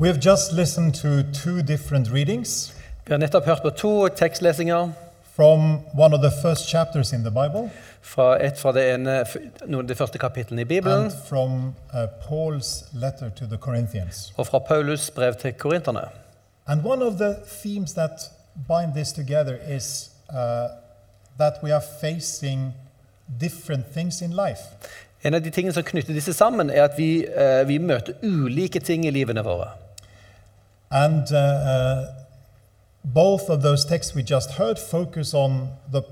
We have just listened to two different readings Vi har nettopp hørt på to tekstlesinger. from one of the first chapters in the Bible Fra et fra det ene, noen av de første kapitlene i Bibelen, and from uh, Paul's letter to the Corinthians. og fra Paulus brev til korinterne. And one of the themes that bind this together is uh, that we are facing different things in life. En av de tingene som knytter disse sammen, er at vi, eh, vi møter ulike ting i livene våre. And uh, uh, both of those texts we just heard focus on the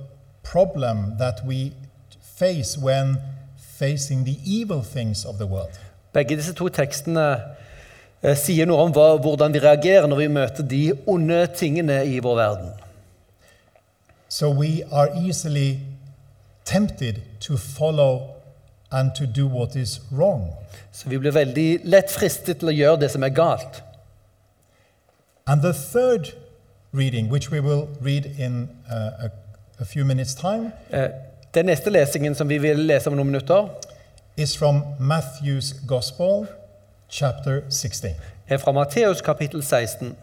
problem that we face when facing the evil things of the world. Begge disse to tekstene eh, sier noe om hva, hvordan vi reagerer når vi møter de onde tingene i vår verden. So we are easily tempted to follow and to do what is wrong. Så vi blir veldig lett fristet til å gjøre det som er galt. And the third reading, which we will read in uh, a, a few minutes' time, Eh, Den neste lesingen som vi vil lese om noen minutter, is from Matthew's Gospel, chapter 16. er fra Matteus kapittel 16.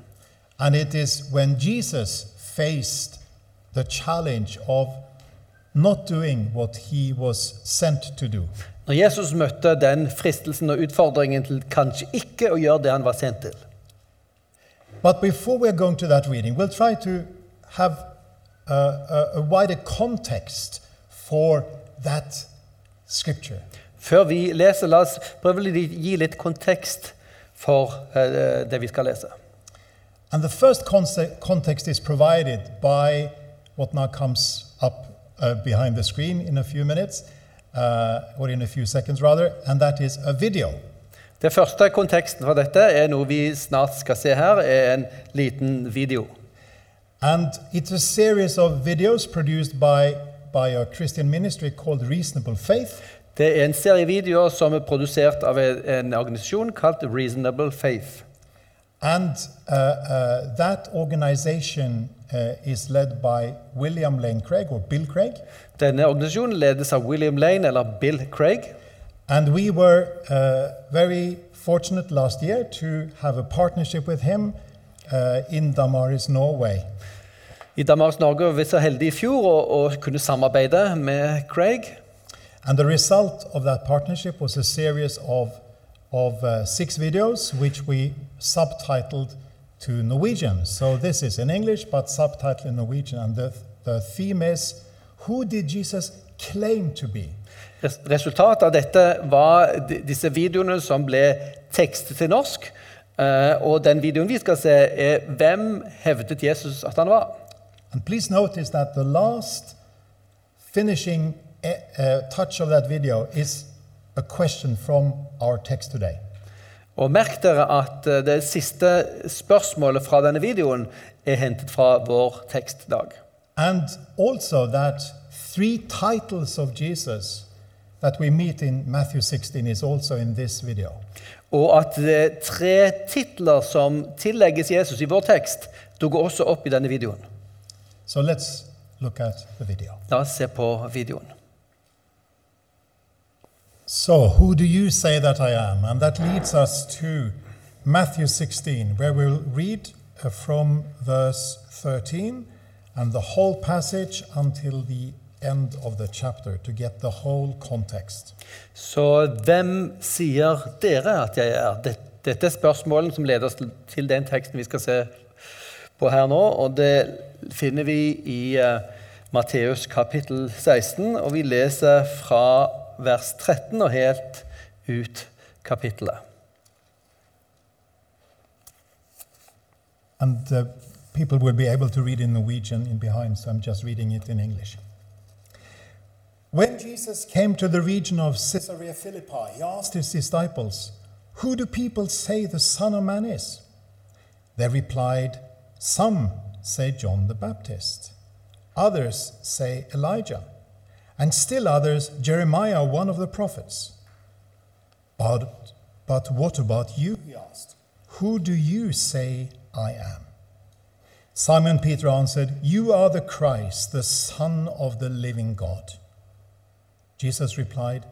And it is when Jesus faced the challenge of not doing what he was sent to do. Når Jesus møtte den fristelsen og utfordringen til kanskje ikke å gjøre det han var sendt til. But before we're going to that reading, we'll try to have a, a, a wider context for that scripture. Før vi leser, la oss prøve å gi litt kontekst for eh, det vi skal lese. And the first context is provided by what now comes up uh, behind the screen in a few minutes, uh, or in a few seconds rather, and that is a video. Det første konteksten for dette er noe vi snart skal se her, er en liten video. And it's a series of videos produced by, by a Christian ministry called Reasonable Faith. Det er en serie videoer som er produsert av en en organisasjon kalt Reasonable Faith. And uh, uh, that organization uh, is led by William Lane Craig, or Bill Craig. Denne organisasjonen ledes av William Lane, eller Bill Craig. And we were uh, very fortunate last year to have a partnership with him uh, in Damaris, Norway. I Danmarks Norge var vi så heldige i fjor å, å kunne samarbeide med Craig. And the result of that partnership was a series of, of uh, six videos, which we subtitled to Norwegian. So this is in English, but subtitled in Norwegian. And the, the theme is Who did Jesus claim to be? Res- Resultatet av dette var disse videoene som ble tekstet til norsk. Eh, Og den videoen vi skal se, er 'Hvem hevdet Jesus at han var?' And please notice that the last finishing touch of that video is a question from our text today. Og merk dere at eh, det siste spørsmålet fra denne videoen er hentet fra vår tekstdag. And also that three titles of Jesus that we meet in Matthew 16 is also in this video. Og at er tre titler som tillegges Jesus i vår tekst, dukker også opp i denne videoen. So let's look at the video. La oss se på videoen. So, who do you say that I am? And that leads us to Matthew 16, where we'll read uh, from verse 13 and the whole passage until the end of the chapter to get the whole context. Så hvem sier dere at jeg er? Det- Dette er spørsmålene som leder oss til- den teksten vi skal se på her nå. Og det finner vi i uh, Matteus kapittel 16, og vi leser fra vers 13 og helt ut kapittelet. And uh, people will be able to read in Norwegian in behind, so I'm just reading it in English. When Jesus came to the region of Caesarea Philippi, he asked his disciples, Who do people say the Son of Man is? They replied, Some say John the Baptist, others say Elijah, and still others Jeremiah, one of the prophets. But, but what about you? He asked. Who do you say I am? Simon Peter answered, You are the Christ, the Son of the living God. Jesus replied,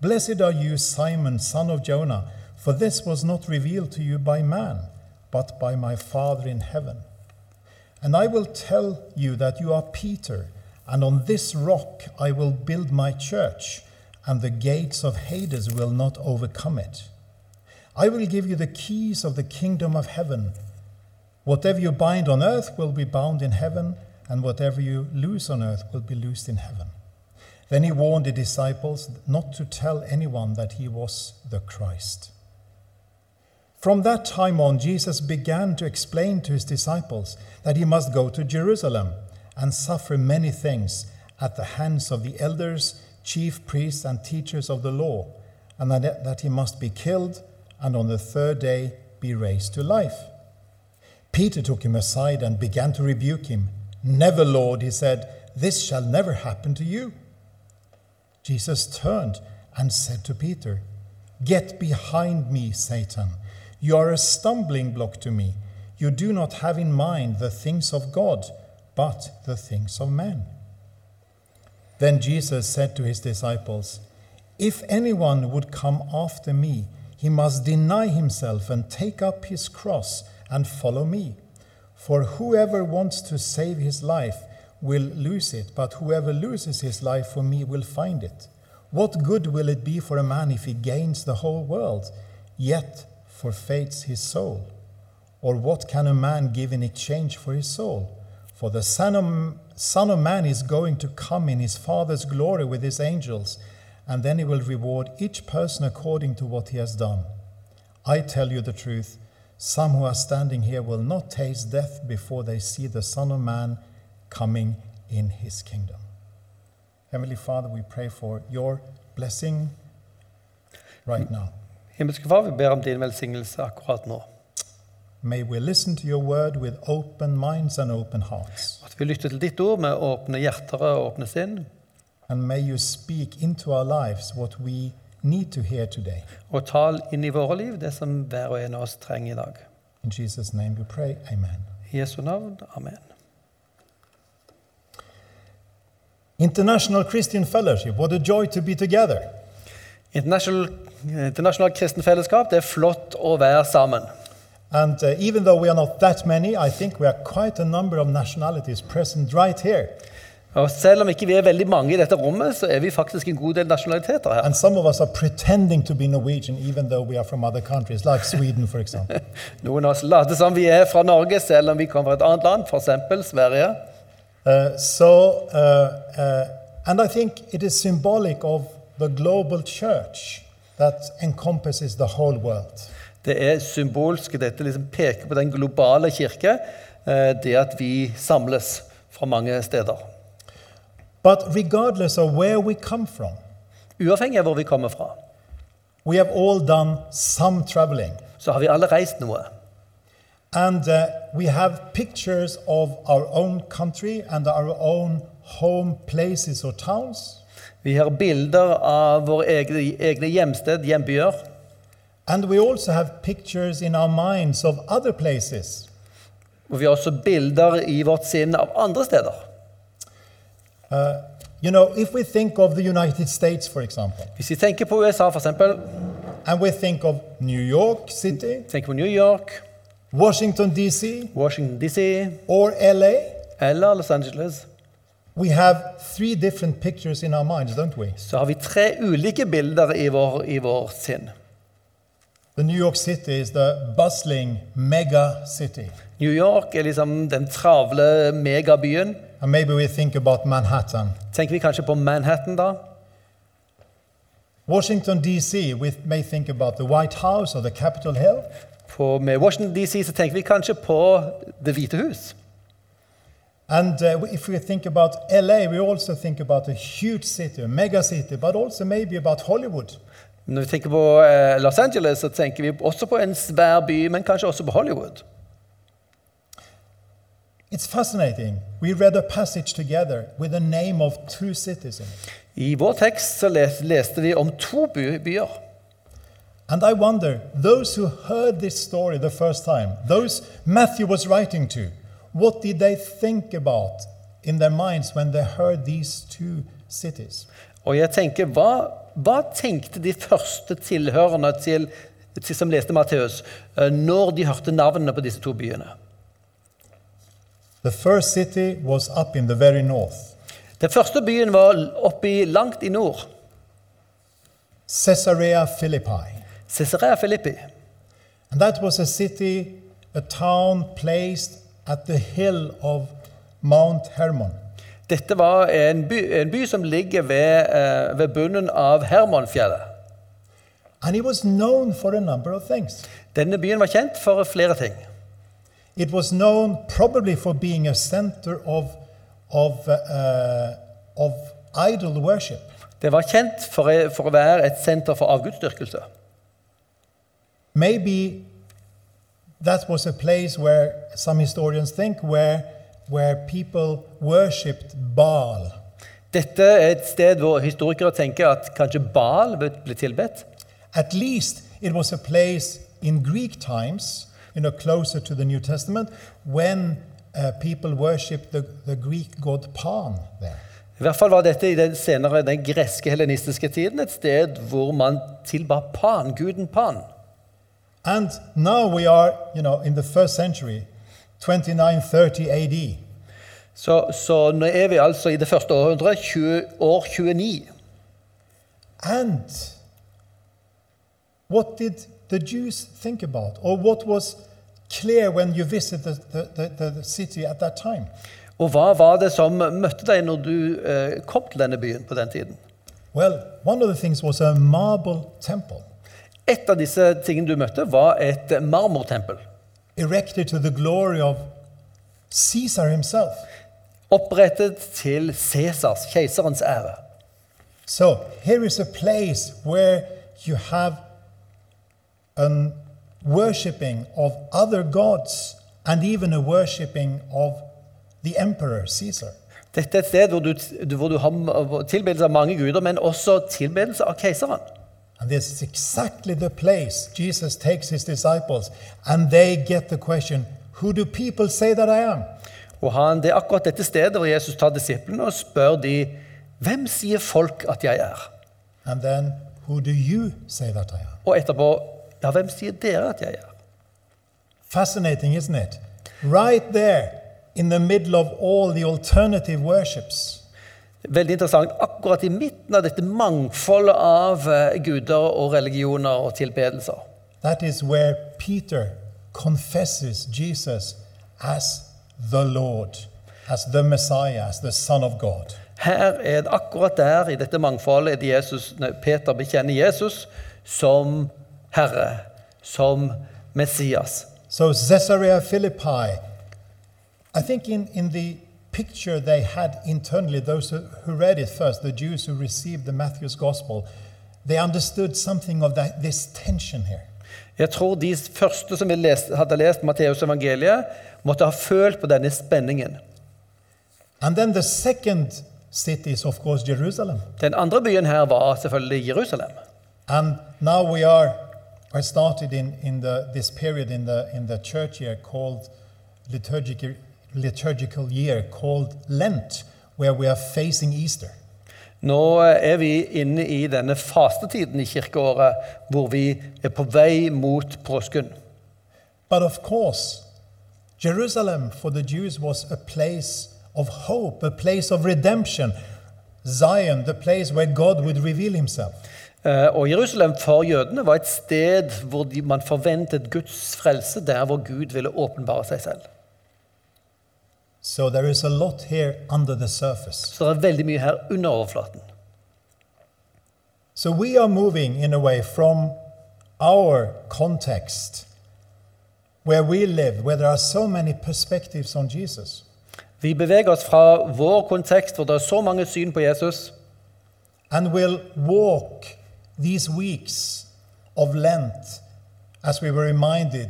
Blessed are you, Simon, son of Jonah, for this was not revealed to you by man, but by my Father in heaven. And I will tell you that you are Peter, and on this rock I will build my church, and the gates of Hades will not overcome it. I will give you the keys of the kingdom of heaven. Whatever you bind on earth will be bound in heaven, and whatever you loose on earth will be loosed in heaven. Then he warned the disciples not to tell anyone that he was the Christ. From that time on, Jesus began to explain to his disciples that he must go to Jerusalem and suffer many things at the hands of the elders, chief priests, and teachers of the law, and that he must be killed and on the third day be raised to life. Peter took him aside and began to rebuke him. Never, Lord, he said, this shall never happen to you. Jesus turned and said to Peter, Get behind me, Satan. You are a stumbling block to me. You do not have in mind the things of God, but the things of men. Then Jesus said to his disciples, If anyone would come after me, he must deny himself and take up his cross and follow me. For whoever wants to save his life will lose it, but whoever loses his life for me will find it. What good will it be for a man if he gains the whole world, yet forfeits his soul? Or what can a man give in exchange for his soul? For the Son of, Son of Man is going to come in his Father's glory with his angels, and then he will reward each person according to what he has done. I tell you the truth, some who are standing here will not taste death before they see the Son of Man coming in his kingdom. Heavenly Father, we pray for your blessing right now. Himmelske Far, vi ber om din velsignelse akkurat nå. May we listen to your word with open minds and open hearts. At vi lytter til ditt ord med åpne hjerter og åpne sinn. And may you speak into our lives what we need to hear today. Og tal inn i våre liv det som hver og en av oss trenger i dag. In Jesus' name we pray. Amen. I Jesu navn. Amen. International Christian Fellowship, what a joy to be together. International, internasjonalt kristen fellesskap, det er flott å være sammen. And uh, even though we are not that many, I think we are quite a number of nationalities present right here. Og selv om ikke vi er veldig mange i dette rommet, så er vi faktisk en god del nasjonaliteter her. And some of us are pretending to be Norwegian, even though we are from other countries, like Sweden, for example. Noen av oss later som vi er fra Norge, selv om vi kommer fra et annet land, f.eks. Sverige. Uh, so, uh, uh, and I think it is symbolic of the global church that encompasses the whole world. Det er symbolsk. Dette liksom peker på den globale kirke, eh, det at vi samles fra mange steder. But regardless of where we come from, Uavhengig av hvor vi kommer fra, we have all done some traveling. så har vi alle reist noe. And uh, we have pictures of our own country and our own home places or towns. Vi har bilder av våre egne, egne hjemsted, hjembyer. And we also have pictures in our minds of other places. Og vi har også bilder i vårt sinn av andre steder. Uh, you know, if we think of the United States, for example, Hvis vi tenker på USA, f.eks., and we think of New York City, tenker på New York, Washington, D.C., Washington DC or LA, eller Los Angeles, we have three different pictures in our minds, don't we? så har vi tre ulike bilder i vår, i vår sinn. The New York City is the bustling mega city. New York er liksom den travle megabyen. And maybe we think about Manhattan. Tenker vi kanskje på Manhattan, da? Washington, D.C., we may think about the White House or the Capitol Hill. På, med Washington DC så tenker vi kanskje på Det hvite hus. And uh, if we think about LA, we also think about a huge city, a mega city, but also maybe about Hollywood. Når vi tenker på uh, Los Angeles, så tenker vi også på en svær by, men kanskje også på Hollywood. It's fascinating. We read a passage together with the name of two cities. I vår tekst så les, leste vi om to by, byer. And I wonder, those who heard this story the first time, those Matthew was writing to, what did they think about in their minds when they heard these two cities? Og jeg tenker, hva, hva tenkte de første tilhørende til som leste Matteus, eh, når de hørte navnene på disse to byene. The first city was up in the very north, Den første byen var oppe langt i nord, Caesarea Philippi. Cesarea Filippi. And that was a city, a town placed at the hill of Mount Hermon. Dette var en by, en by som ligger ved, eh, ved bunnen av Hermonfjellet. And it was known for a number of things. Denne byen var kjent for flere ting. It was known probably for being a center of, of, uh, of idol worship. Det var kjent for, for å være et senter for avgudsdyrkelse. Maybe that was a place where some historians think where, where people worshipped Baal. Dette er et sted hvor historikere tenker at kanskje Baal ble tilbedt. At least it was a place in Greek times, you know, closer to the New Testament, when uh, people worshipped the, the Greek god Pan there. I hvert fall var dette i den senere den greske helenistiske tiden et sted hvor man tilba Pan, guden Pan. And now we are, you know, in the first century, 2930 AD. Så, så nå er vi altså i det første århundret, 20, år 29. And what did the Jews think about? Or what was clear when you visited the, the, the, city at that time? Og hva var det som møtte deg når du eh, kom til denne byen på den tiden? Well, one of the things was a marble temple Et av disse tingene du møtte, var et marmortempel. erected to the glory of Caesar himself. Opprettet til Cæsars, keiserens ære. So here is a place where you have a worshipping of other gods and even a worshipping of the emperor Caesar. Dette er et sted hvor du, hvor du har tilbedelse av mange guder, men også tilbedelse av keiseren. And this is exactly the place Jesus takes his disciples, and they get the question Who do people say that I am? Og han, Det er akkurat dette stedet hvor Jesus tar disiplene og spør de, hvem sier folk at jeg er? And then, Who do you say that I am? Og etterpå, ja, hvem sier dere at jeg er? Fascinating, isn't it? Right there, in the middle of all the alternative worships, Veldig interessant. Akkurat i midten av dette mangfoldet av eh, guder og religioner og tilbedelser. that is where Peter confesses Jesus as the Lord, as the Messiah, as the Son of God. Her er det akkurat der, i dette mangfoldet, er Jesus, Peter bekjenner Jesus som Herre, som Messias. So, Caesarea Philippi, I think in, in the picture they had internally, those who, read it first, the Jews who received the Matthew's Gospel, they understood something of that, this tension here. Jeg tror de første som hadde lest Matteus evangeliet, måtte ha følt på denne spenningen. And then the second city is, of course, Jerusalem. Den andre byen her var selvfølgelig Jerusalem. And now we are, are started in, in the, this period in the, in the church year called liturgical, liturgical year called Lent, where we are facing Easter. Nå er vi inne i denne fastetiden i kirkeåret, hvor vi er på vei mot påsken. But of course, Jerusalem for the Jews was a place of hope, a place of redemption. Zion, the place where God would reveal himself. Eh, Og Jerusalem for jødene var et sted hvor de, man forventet Guds frelse, der hvor Gud ville åpenbare seg selv. So there is a lot here under the surface. Så det er veldig mye her under overflaten. So we are moving in a way from our context where we live, where there are so many perspectives on Jesus, Vi beveger oss fra vår kontekst, hvor det er så mange syn på Jesus, and will walk these weeks of Lent as we were reminded,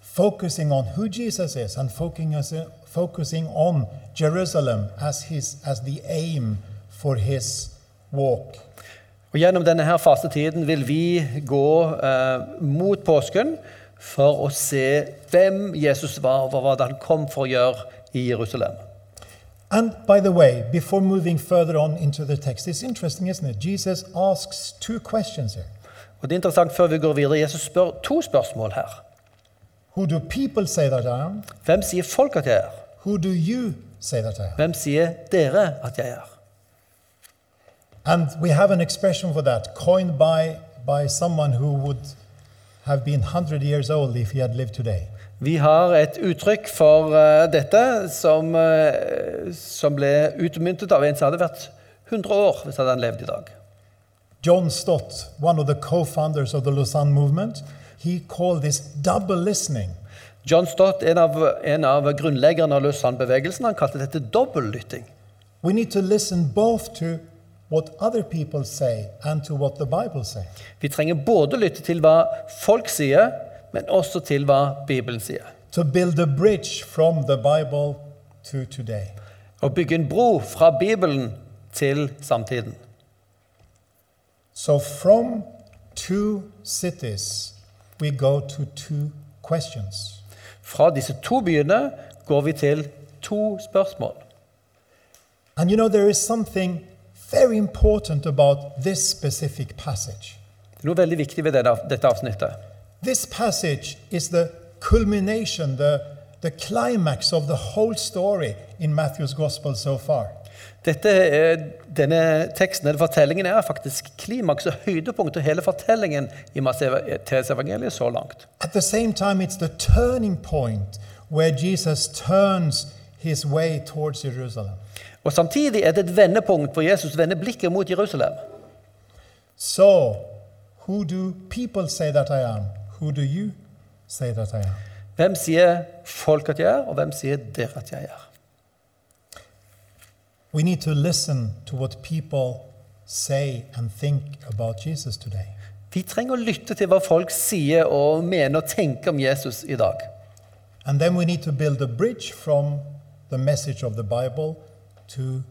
focusing on who Jesus is and focusing, us, focusing on Jerusalem as, his, as the aim for his walk. Og Gjennom denne her fastetiden vil vi gå eh, mot påsken for å se hvem Jesus var, og hva han kom for å gjøre i Jerusalem. And by the way, before moving further on into the text, it's interesting, isn't it? Jesus asks two questions here. Og det er interessant før vi går videre. Jesus spør to spørsmål her. Who do people say that I am? Hvem sier folk at jeg er? Who do you say that I am? Hvem sier dere at jeg er? And we have an expression for that, coined by, by someone who would have been 100 years old if he had lived today. Vi har et uttrykk for uh, dette som, uh, som ble utmyntet av en som hadde vært 100 år hvis han hadde levd i dag. John Stott, one of the co founders of the Lausanne movement, he called this double listening. John Stott, en av, en av grunnleggerne av Lausanne-bevegelsen, han kalte dette dobbeltlytting. Vi trenger både lytte til hva folk sier, men også til hva Bibelen sier. To build a bridge from the Bible to today. Å bygge en bro fra Bibelen til samtiden. So, from two cities, we go to two questions. Fra disse to byene går vi til to spørsmål. And you know, there is something very important about this specific passage. Det er noe veldig viktig ved dette, dette avsnittet. This passage is the culmination, the, the climax of the whole story in Matthew's gospel so far. Dette, er- denne teksten, denne fortellingen er faktisk klimaks og høydepunkt av hele fortellingen i Matteus evangeliet så langt. At the same time, it's the turning point where Jesus turns his way towards Jerusalem. Og Samtidig er det et vendepunkt hvor Jesus vender blikket mot Jerusalem. So, who do people say that I am? Who do you say that I am? Hvem sier folk at jeg er, og hvem sier dere at jeg er? We need to listen to what people say and think about Jesus today. Vi trenger å lytte til hva folk sier og mener og tenker om Jesus i dag. And then we need to build a bridge from the message of the Bible to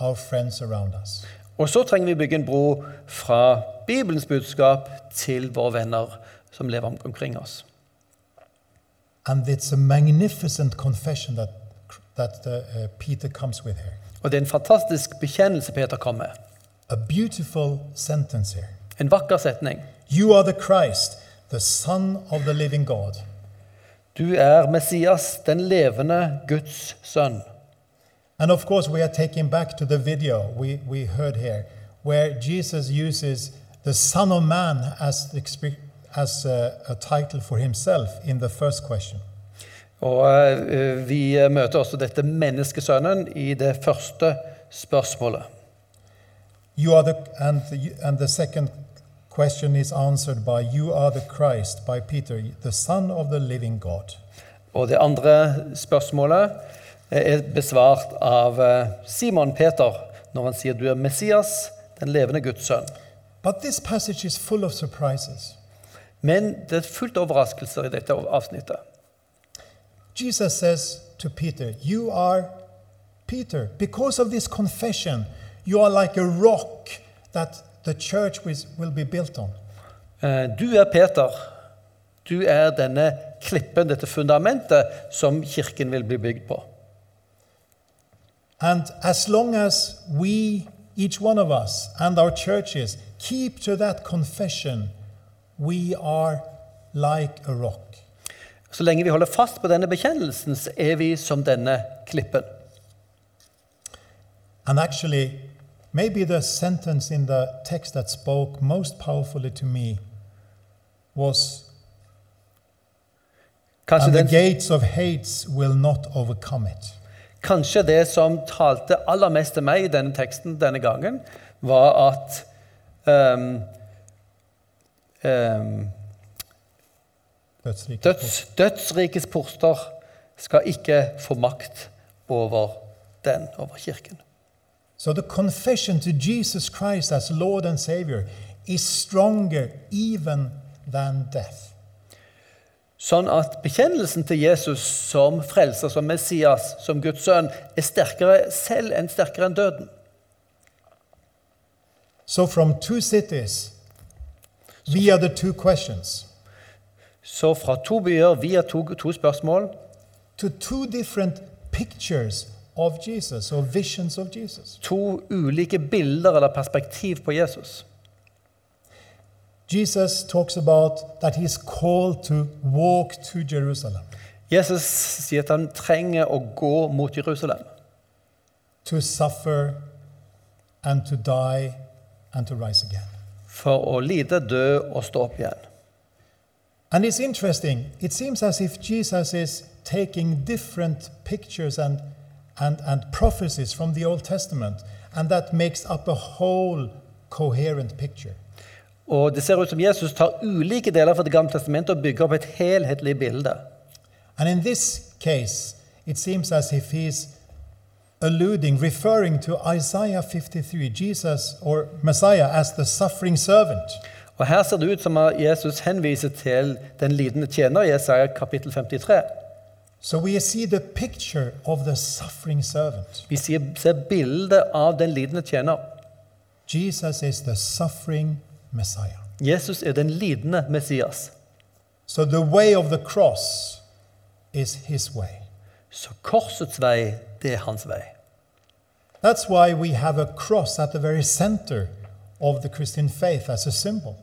our friends around us. Og så trenger vi bygge en bro fra Bibelens budskap til våre venner som lever om- omkring oss. And it's a magnificent confession that, that uh, uh, Peter comes with here. Og det er en fantastisk bekjennelse Peter kom med. A beautiful sentence here. En vakker setning. You are the Christ, the Son of the living God. Du er Messias, den levende Guds sønn. And of course, we are taking back to the video we, we heard here, where Jesus uses the Son of Man as, as a, a title for himself in the first question. Og eh, vi møter også dette menneskesønnen i det første spørsmålet. The, and, the, and the question is answered by You are the Christ, by Peter, the Son of the living God. Og det andre spørsmålet eh, er besvart av eh, Simon Peter når han sier du er Messias, den levende Guds sønn. But this passage is full of surprises. Men det er fullt av overraskelser i dette avsnittet. Jesus says to Peter, You are Peter. Because of this confession, you are like a rock that the church will be built on. Eh, Du er Peter. Du er denne klippen, dette fundamentet, som kirken vil bli bygd på. And as long as we, each one of us, and our churches keep to that confession, we are like a rock. Så lenge vi holder fast på denne bekjennelsen, så er vi som denne klippen. And actually, maybe the sentence in the text that spoke most powerfully to me was Kanskje, And the den, gates of hates will not overcome it. kanskje det som talte aller mest til meg i denne teksten denne gangen, var at um, ehm, Dødsriket. døds, dødsrikes porter skal ikke få makt over den, over kirken. So the confession to Jesus Christ as Lord and Savior is stronger even than death. Sånn at bekjennelsen til Jesus som frelser, som Messias, som Guds sønn, er sterkere selv enn sterkere enn døden. So from two cities, via the two questions, Så fra to byer via to, to spørsmål to two different pictures of Jesus or visions of Jesus. To ulike bilder eller perspektiv på Jesus. Jesus talks about that he's called to walk to Jerusalem, Jesus sier at han trenger å gå mot Jerusalem. to suffer and to die and to rise again. For å lide, dø og stå opp igjen. And it's interesting. It seems as if Jesus is taking different pictures and, and, and prophecies from the Old Testament, and that makes up a whole coherent picture. Og Det ser ut som Jesus tar ulike deler fra Det gamle testamentet og bygger opp et helhetlig bilde. And in this case, it seems as if he's alluding, referring to Isaiah 53, Jesus or Messiah as the suffering servant. Og Her ser det ut som at Jesus henviser til den lidende tjener i Jesaja kapittel 53. So we see the picture of the suffering servant. Vi ser, ser bildet av den lidende tjener. Jesus is the suffering Messiah. Jesus er den lidende Messias. So the way of the cross is his way. Så korsets vei, det er hans vei. That's why we have a cross at the very center of the Christian faith as a symbol.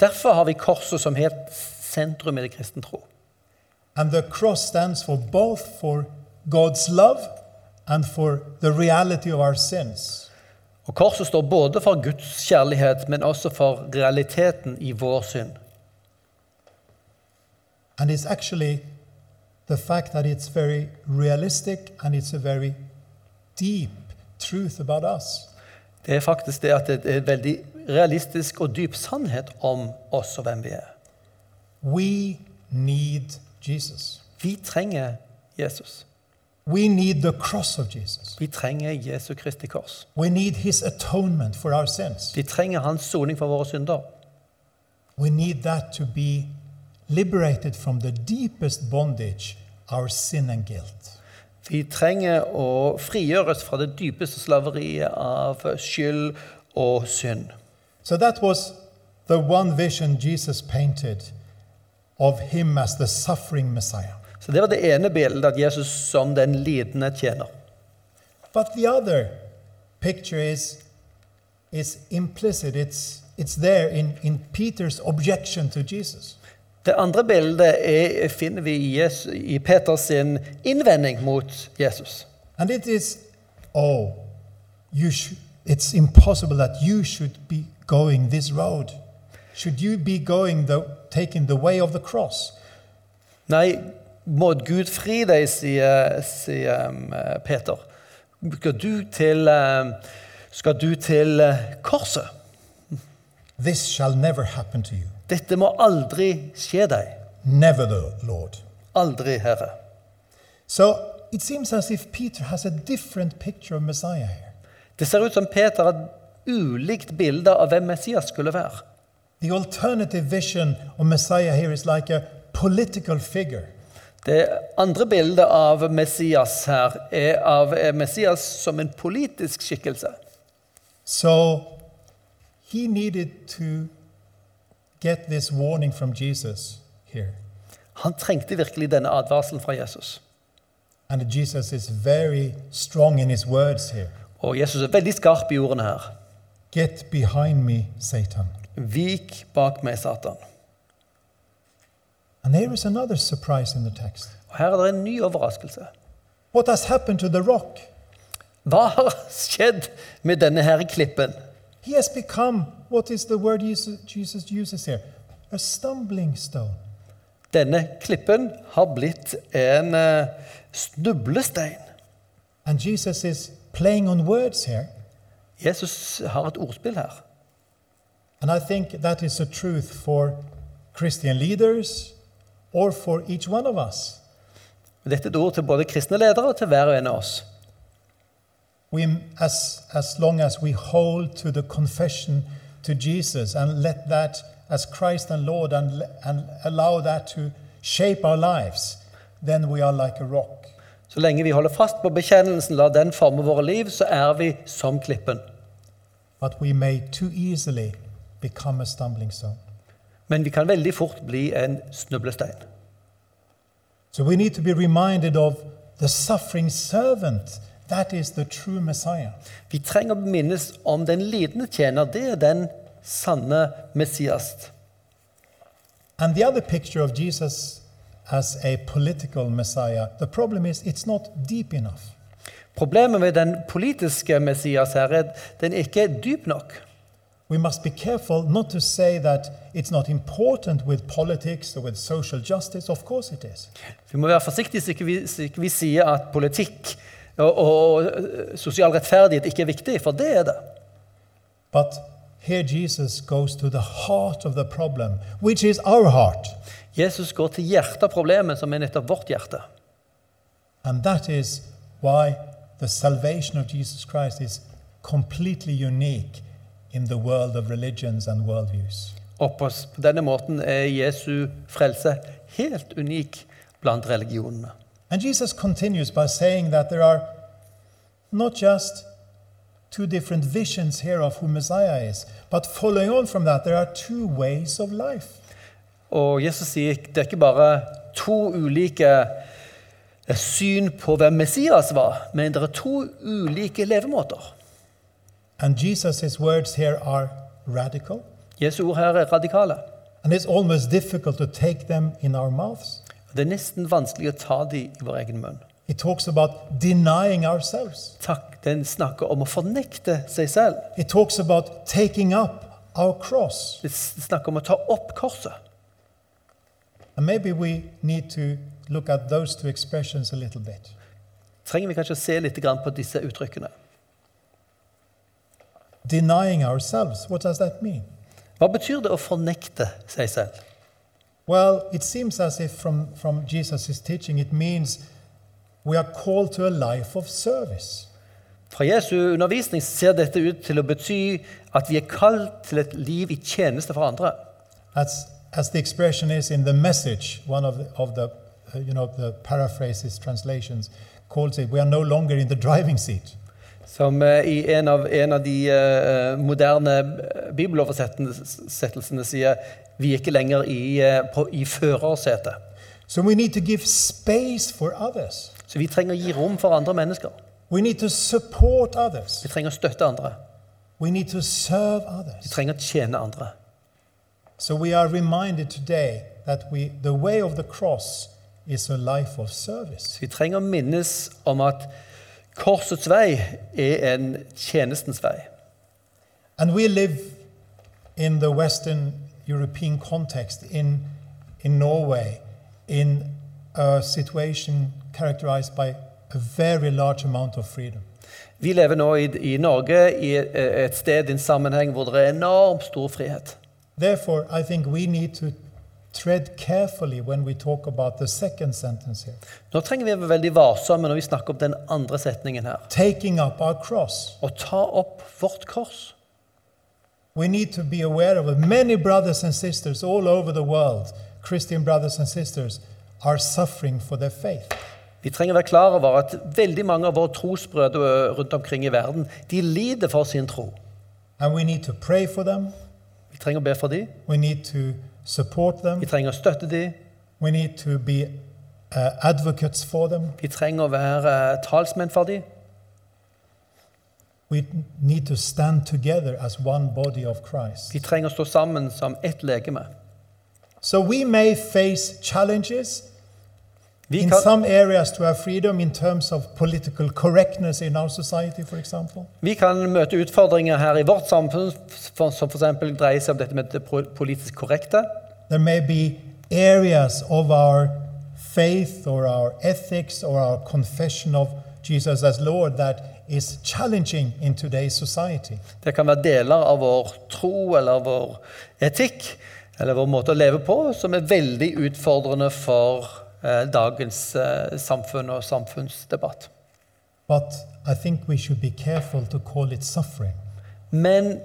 Derfor har vi korset som helt sentrum i det tro. And the cross stands for both for God's love and for the reality of our sins. Og Korset står både for Guds kjærlighet, men også for realiteten i vår synd. And it's actually the fact that it's very realistic and it's a very deep truth about us. Det er faktisk det at det er en veldig realistisk og dyp sannhet om oss og hvem vi er. We need Jesus. Vi trenger Jesus. We need the cross of Jesus. Vi trenger Jesu Kristi kors. We need his atonement for our sins. Vi trenger hans soning for våre synder. We need that to be liberated from the deepest bondage, our sin and guilt. Vi trenger å frigjøres fra det dypeste slaveriet av skyld og synd. So that was the one vision Jesus painted of him as the suffering Messiah. Så Det var det ene bildet, at Jesus som den lidende tjener. But the other picture is, is implicit, it's, it's there in, in Peter's objection to Jesus. Det andre bildet er, finner vi i, Jesus, i Peters sin innvending mot Jesus. And it is, oh, you should, it's impossible that you should be going this road. Should you be going the, taking the way of the cross? Nei, må Gud fri deg, sier, sier um, Peter. Skal du til, um, skal du til uh, korset? This shall never happen to you. Dette må aldri skje deg. Never, the Lord. Aldri, Herre. So it seems as if Peter has a different picture of Messiah here. Det ser ut som Peter har et ulikt bilde av hvem Messias skulle være. The alternative vision of Messiah here is like a political figure. Det andre bildet av Messias her er av Messias som en politisk skikkelse. So he needed to get this warning from Jesus here. Han trengte virkelig denne advarselen fra Jesus. And Jesus is very strong in his words here. Og Jesus er veldig skarp i ordene her. Get behind me, Satan. Vik bak meg, Satan. And there is another surprise in the text. Og Her er det en ny overraskelse. What has happened to the rock? Hva har skjedd med denne her klippen? He has become, what is the word Jesus uses here? A stumbling stone. Denne klippen har blitt en eh, snublestein. And Jesus is playing on words here. Jesus har et ordspill her. And I think that is a truth for Christian leaders or for each one of us. Dette er et ord til både kristne ledere og til hver og en av oss. We, as, as long as we hold to the confession to Jesus and let that as Christ and Lord and, and allow that to shape our lives, then we are like a rock. Så lenge vi holder fast på bekjennelsen, lar den forme våre liv, så er vi som klippen. But we may too easily become a stumbling stone. Men vi kan veldig fort bli en snublestein. So we need to be reminded of the suffering servant. That is the true Messiah. Vi trenger å minnes om den lidende tjener. Det er den sanne Messias. And the other picture of Jesus as a political Messiah, the problem is it's not deep enough. Problemet med den politiske Messias her er at den ikke er dyp nok. We must be careful not to say that it's not important with politics or with social justice. Of course it is. Vi må være forsiktige så ikke vi, så ikke vi sier at politikk og, og sosial rettferdighet ikke er viktig, for det er det. But here Jesus goes to the heart of the problem, which is our heart. Jesus går til hjertet av problemet, som er nettopp vårt hjerte. And that is why the salvation of Jesus Christ is completely unique in the world of religions and worldviews. Og på denne måten er Jesu frelse helt unik blant religionene. And Jesus continues by saying that there are not just two different visions here of who Messiah is, but following on from that, there are two ways of life. Og Jesus sier det er ikke bare to ulike eh, syn på hvem Messias var, men det er to ulike levemåter. And Jesus' words here are radical, Jesu ord her er radikale. and it's almost difficult to take them in our mouths. Det er nesten vanskelig å ta dem i vår egen munn. He talks about denying ourselves, Takk, Den snakker om å fornekte seg selv. He talks about taking up our cross. Det snakker om å ta opp korset. And maybe we need to look at those two expressions a little bit. Trenger vi kanskje å se litt på disse uttrykkene. Denying ourselves, what does that mean? Hva betyr det å fornekte seg selv? Well, it seems as if from, from Jesus' teaching it means we are called to a life of service. Fra Jesu undervisning ser dette ut til å bety at vi er kalt til et liv i tjeneste for andre. As, as the expression is in the message, one of the, of the uh, you know, the paraphrases, translations, calls it, we are no longer in the driving seat. Som eh, i en av, en av de eh, moderne eh, bibeloversettelsene sier vi er ikke lenger i, på, i førersetet. So we need to give space for others. Så vi trenger å gi rom for andre mennesker. We need to support others. Vi trenger å støtte andre. We need to serve Vi trenger å tjene andre. So we are reminded today that we, the way of the cross is a life of service. Vi trenger å minnes om at korsets vei er en tjenestens vei. And we live in the Western European context, in, in Norway, in a situation characterized by a very large amount of freedom. Vi lever nå i, i Norge i et, et sted, i en sammenheng hvor det er enormt stor frihet. Therefore, I think we need to Nå trenger vi å være veldig varsomme når vi snakker om den andre setningen her. taking up our cross. Å ta opp vårt kors. We need to be aware of it. Many brothers and sisters all over the world, Christian brothers and sisters, are suffering for their faith. Vi trenger å være klar over at veldig mange av våre trosbrødre rundt omkring i verden de lider for sin tro. And we need to pray for them. Vi trenger å be for dem. We need to support them. Vi trenger å støtte dem. We need to be uh, advocates for them. Vi trenger å være uh, talsmenn for dem. We need to stand together as one body of Christ. Vi trenger å stå sammen som ett legeme. So we may face challenges Vi in kan, some areas to have freedom in terms of political correctness in our society, for example. vi kan møte utfordringer her i vårt samfunn for- som f.eks. dreier seg om dette med det politisk korrekte. There may be areas of our faith or our ethics or our confession of Jesus as Lord that is challenging in today's society. Det kan være deler av vår tro eller vår etikk eller vår måte å leve på som er veldig utfordrende for dagens eh, samfunn og samfunnsdebatt. But I think we should be careful to call it suffering. Men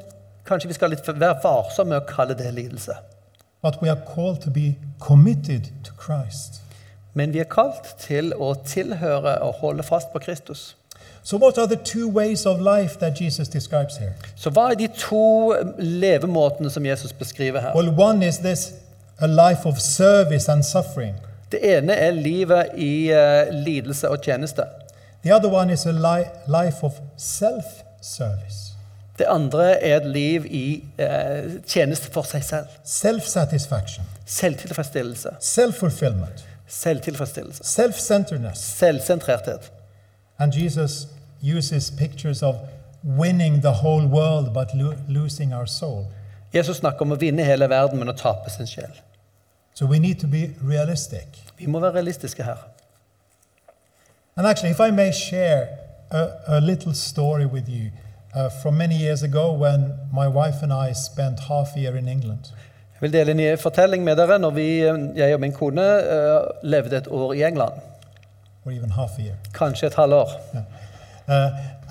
kanskje vi skal være varsomme med å kalle det lidelse. But we are called to be committed to Christ. Men vi er kalt til å tilhøre og holde fast på Kristus. So, what are the two ways of life that Jesus describes here? Så hva er de to levemåtene som Jesus beskriver her? Well, one is this a life of service and suffering. Det ene er livet i uh, lidelse og tjeneste. The other one is a li- life of self service. Det andre er et liv i uh, tjeneste for seg selv. self Selvtilfredsstillelse. self Selvtilfredsstillelse. Selvsentrerthet. And Jesus uses pictures of winning the whole world but lo- losing our soul. Jesus snakker om å vinne hele verden, men å tape sin sjel. So we need to be realistic. Vi må være realistiske her. And actually, if I may share a, a little story with you uh, from many years ago when my wife and I spent half a year in England. Jeg vil dele en fortelling med dere når vi, jeg og min kone uh, levde et år i England. or even half a year. Kanskje et halvår. Uh,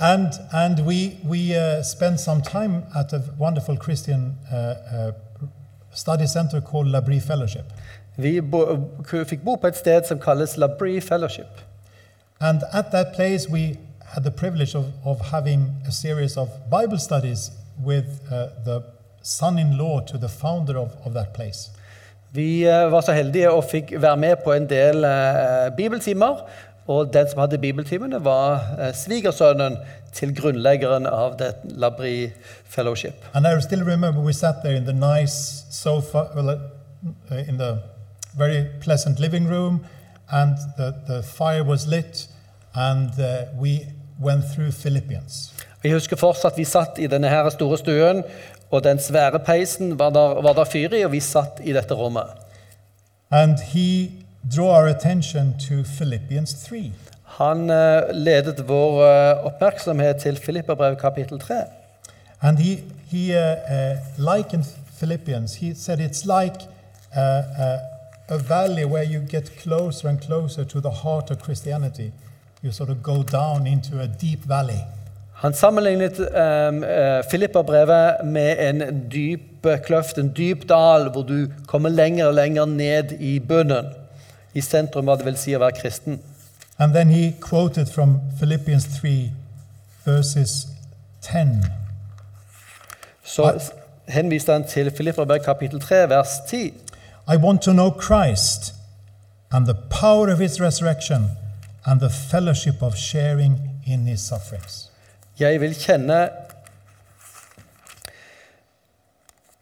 and and we, we uh, spent some time at a wonderful Christian uh, uh, study center called Labrie Fellowship. Vi bo, fikk bo på et sted som kalles Labrie Fellowship. And at that place, we had the privilege of, of having a series of Bible studies with uh, the son in law to the founder of, of that place. Vi eh, var så heldige og fikk være med på en del eh, bibeltimer. Og den som hadde bibeltimene, var eh, svigersønnen til grunnleggeren av det Labrie Fellowship. And I still remember we sat there in the nice sofa, well, uh, in the very pleasant living room, and the, the fire was lit, and uh, we went through Philippians. Jeg husker fortsatt vi satt i denne her store stuen, og den svære peisen var der, var der fyr i, og vi satt i dette rommet. And he drew our attention to Philippians 3. Han uh, ledet vår uh, oppmerksomhet til Filipperbrev kapittel 3. And he, he uh, uh, in Philippians, he said it's like a valley where you get closer and closer to the heart of Christianity. You sort of go down into a deep valley. Han sammenlignet um, Filipperbrevet med en dyp kløft, en dyp dal, hvor du kommer lenger og lenger ned i bunnen. I sentrum, hva det vil si å være kristen. And then he quoted from Philippians 3, verses 10. Så I, henviste han til Filipperberg kapittel 3, vers 10. I want to know Christ and the power of his resurrection and the fellowship of sharing in his sufferings. Jeg vil kjenne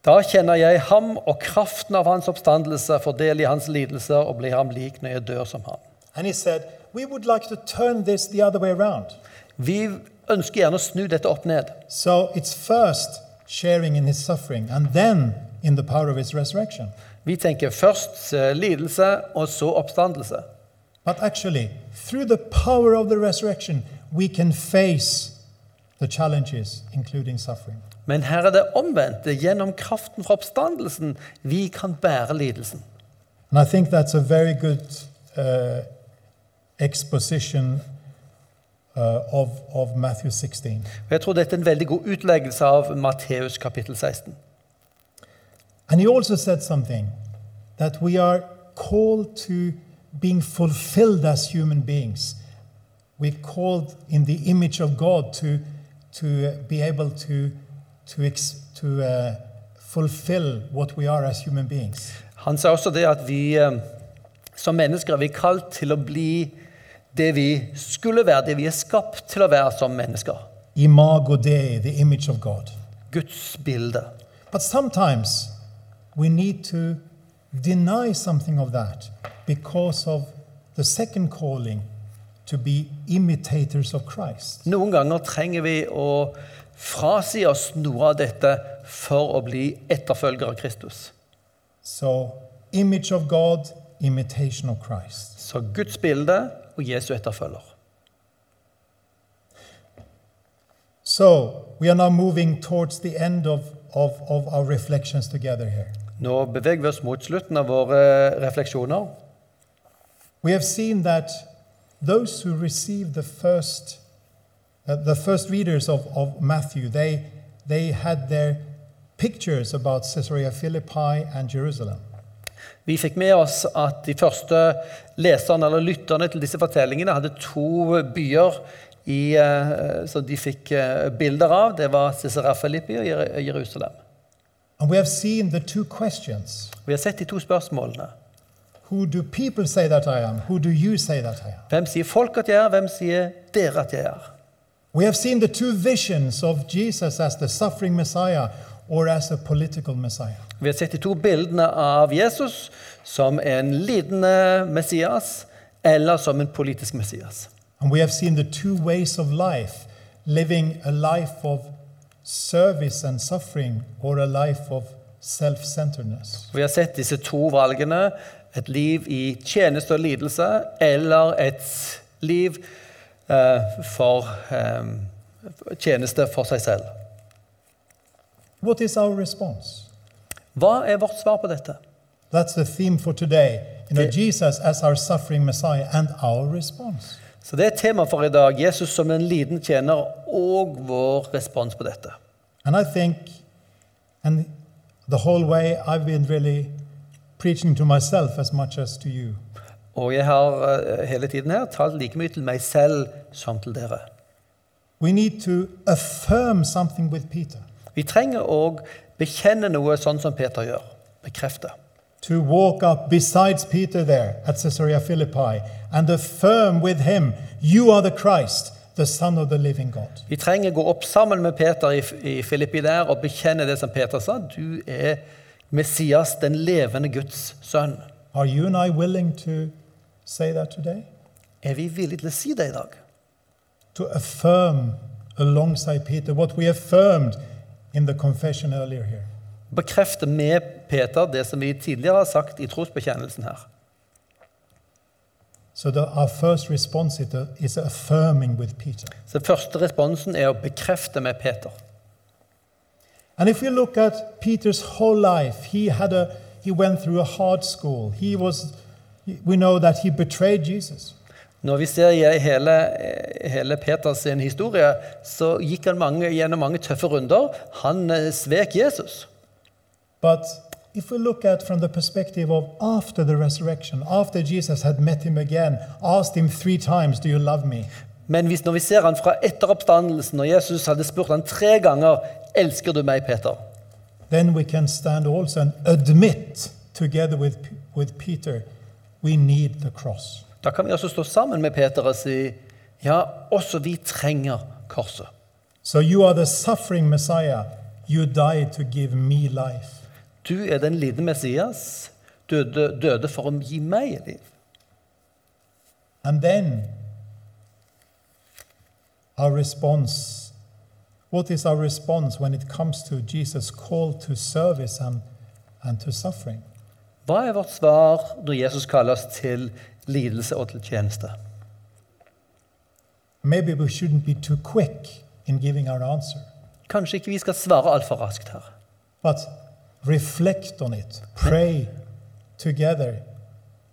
Da kjenner jeg ham og kraften av hans oppstandelse, får del i hans lidelser og blir ham lik når jeg dør som ham. Said, like. Vi ønsker gjerne å snu dette opp ned. So it's first sharing in his suffering and then in the power of his resurrection. Vi tenker først lidelse, og så oppstandelse. But actually, through the power of the resurrection, we can face the challenges, including suffering. Men her er det omvendt. Det er gjennom kraften fra oppstandelsen vi kan bære lidelsen. And I think that's a very good uh, exposition uh, of, of Matthew 16. Og jeg tror dette er en veldig god utleggelse av Matteus kapittel 16. And he also said something that we are called to being fulfilled as human beings. We're called in the image of God to, to be able to, to, to uh, fulfill what we are as human beings. Han sa også det at vi eh, som mennesker er vi kalt til å bli det vi skulle være, det vi er skapt til å være som mennesker. Imago Dei, the image of God. Guds bilde. But sometimes we need to deny something of that because of the second calling to be imitators of Christ. Noen ganger trenger vi å frasi oss noe av dette for å bli etterfølgere av Kristus. So, image of God, imitation of Christ. Så Guds bilde og Jesu etterfølger. So, we are now moving towards the end of, of, of our reflections together here. Nå beveger vi oss mot slutten av våre refleksjoner. We have seen that those who receive the first, the first readers of, of Matthew, they, they had their pictures about Caesarea Philippi and Jerusalem. Vi fikk med oss at de første leserne eller lytterne til disse fortellingene hadde to byer i, eh, som de fikk eh, bilder av. Det var Cesarea Filippi og Jerusalem. And we have seen the two questions Vi har sett de to spørsmålene. Who do people say that I am? Who do you say that I am? Hvem sier folk at jeg er? Hvem sier dere at jeg er? We have seen the two visions of Jesus as the suffering Messiah or as a political Messiah. Vi har sett de to bildene av Jesus som en lidende Messias eller som en politisk Messias. And we have seen the two ways of life living a life of service and suffering or a life of self centeredness. Vi har sett disse to valgene. Et liv i tjeneste og lidelse eller et liv for eh, tjeneste for seg selv. What is our response? Hva er vårt svar på dette? That's the theme for today. You know, Jesus as our suffering Messiah and our response. Så Det er tema for i dag. Jesus som en liten tjener og vår respons på dette. And I think, and the whole way I've been really preaching to myself as much as to you. Og jeg har eh, hele tiden her talt like mye til meg selv som til dere. Vi trenger å bekjenne noe sånn som Peter gjør. Bekrefte. to walk up besides Peter there at Caesarea Philippi and affirm with him, You are the Christ, the Son of the living God. Vi trenger gå opp sammen med Peter i, i Filippi der og bekjenne det som Peter sa. Du er Messias, den levende Guds sønn. Are you and I willing to say that today? Er vi villige til å si det i dag? To affirm alongside Peter what we affirmed in the confession earlier here. Bekrefte med Peter det som vi tidligere har sagt i trosbekjennelsen her. So the, our first response is, affirming with Peter. Så første responsen er å bekrefte med Peter. And if we look at Peter's whole life, he had a he went through a hard school. He was we know that he betrayed Jesus. Når vi ser i hele, hele Peters historie, så gikk han mange, gjennom mange tøffe runder. Han eh, svek Jesus. But if we look at from the perspective of after the resurrection, after Jesus had met him again, asked him three times, Do you love me? Men hvis, når vi ser han fra etter oppstandelsen, når Jesus hadde spurt han tre ganger elsker du meg, Peter, Then we can stand also and admit together with, with Peter, we need the cross. da kan vi stå sammen med Peter og si ja, også vi trenger korset. So you are the suffering Messiah. You died to give me life. Du er den lidende Messias, døde, døde for å gi meg liv. And then our response what is our response when it comes to Jesus' call to service and, and to suffering? Hva er vårt svar når Jesus kaller oss til lidelse og til tjeneste? Maybe we shouldn't be too quick in giving our answer, Kanskje ikke vi skal svare altfor raskt her. but reflect on it, pray together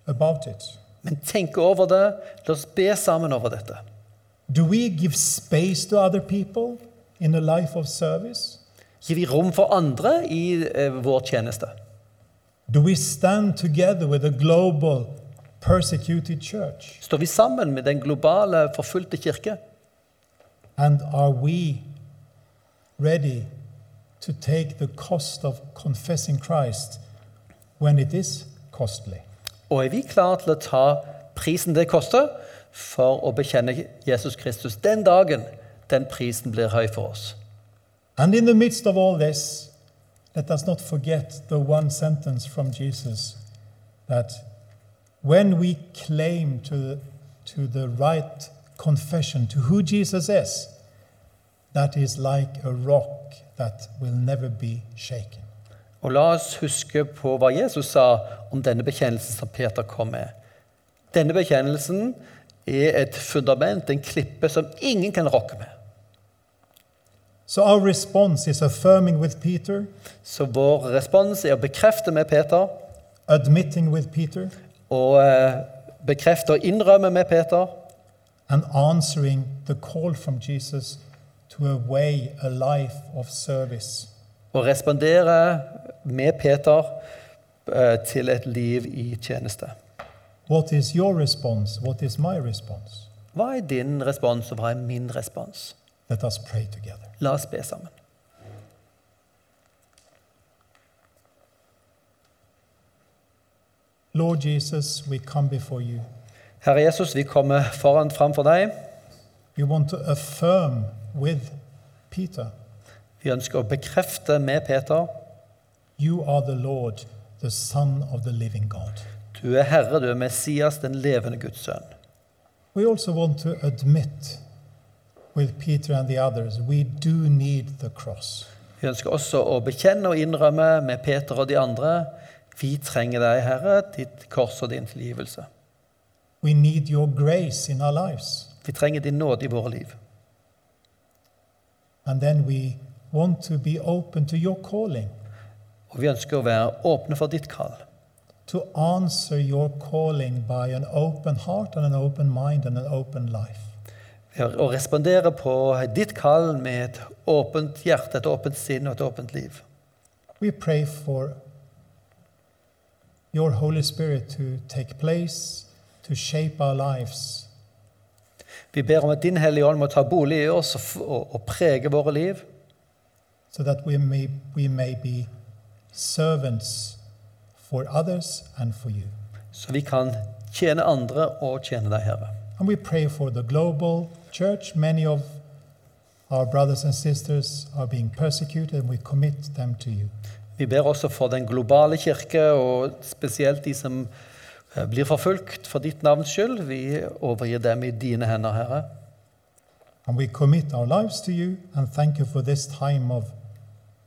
about it. Men tenk over det. La oss be sammen over dette. Do we give space to other people in a life of service? Gir vi rom for andre i eh, vår tjeneste? Do we stand together with a global persecuted church? Står vi sammen med den globale, forfulgte kirke? And are we ready to take the cost of confessing Christ when it is costly? Og er vi klare til å ta prisen det koster for å bekjenne Jesus Kristus den dagen den prisen blir høy for oss? And in the midst of all this, let us not forget the one sentence from Jesus that when we claim to, to the right confession to who Jesus is, that is like a rock that will never be shaken. Og la oss huske på hva Jesus sa om denne bekjennelsen som Peter kom med. Denne bekjennelsen er et fundament, en klippe, som ingen kan rokke med. So our response is affirming with Peter, Så vår respons er å bekrefte med Peter, admitting with Peter, og eh, bekrefte og innrømme med Peter, and answering the call from Jesus to a way, a life of service. og respondere med Peter eh, til et liv i tjeneste. What is your response? What is my response? Hva er din respons, og hva er min respons? Let us pray together. La oss be sammen. Lord Jesus, we come before you. Herre Jesus, vi kommer foran framfor deg. We want to affirm with Peter Vi ønsker å bekrefte med Peter You are the Lord, the Son of the living God. du er Herre, du er Messias, den levende Guds sønn. We also want to admit with Peter and the others we do need the cross. Vi ønsker også å bekjenne og innrømme med Peter og de andre vi trenger deg, Herre, ditt kors og din tilgivelse. We need your grace in our lives. Vi trenger din nåde i våre liv. And then we want to be open to your calling, Og vi ønsker å være åpne for ditt kall. to answer your calling by an open heart and an open mind and an open life. Å respondere på ditt kall med et åpent hjerte, et åpent sinn og et åpent liv. We pray for your Holy Spirit to take place, to shape our lives, Vi ber om at Din Hellige Ånd må ta bolig i oss og, og, og prege våre liv, so that we may, we may be servants for others and for you. så vi kan tjene andre og tjene deg, Herre. And we pray for the global church. Many of our brothers and sisters are being persecuted, and we commit them to you. Vi ber også for den globale kirke, og spesielt de som eh, blir forfulgt for ditt navns skyld. Vi overgir dem i dine hender, Herre. And we commit our lives to you and thank you for this time of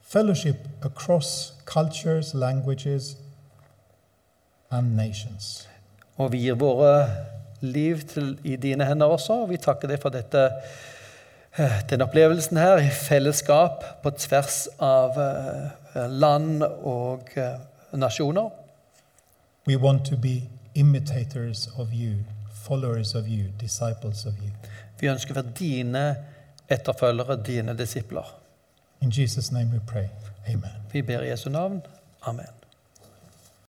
fellowship across cultures, languages, and nations. Og vi gir våre liv til, i dine hender også, og vi takker deg for dette, denne den opplevelsen her i fellesskap på tvers av eh, land og eh, nasjoner. We want to be imitators of you, followers of you, disciples of you. Vi ønsker å være dine etterfølgere, dine disipler. In Jesus' name we pray. Amen. Vi ber i Jesu navn. Amen.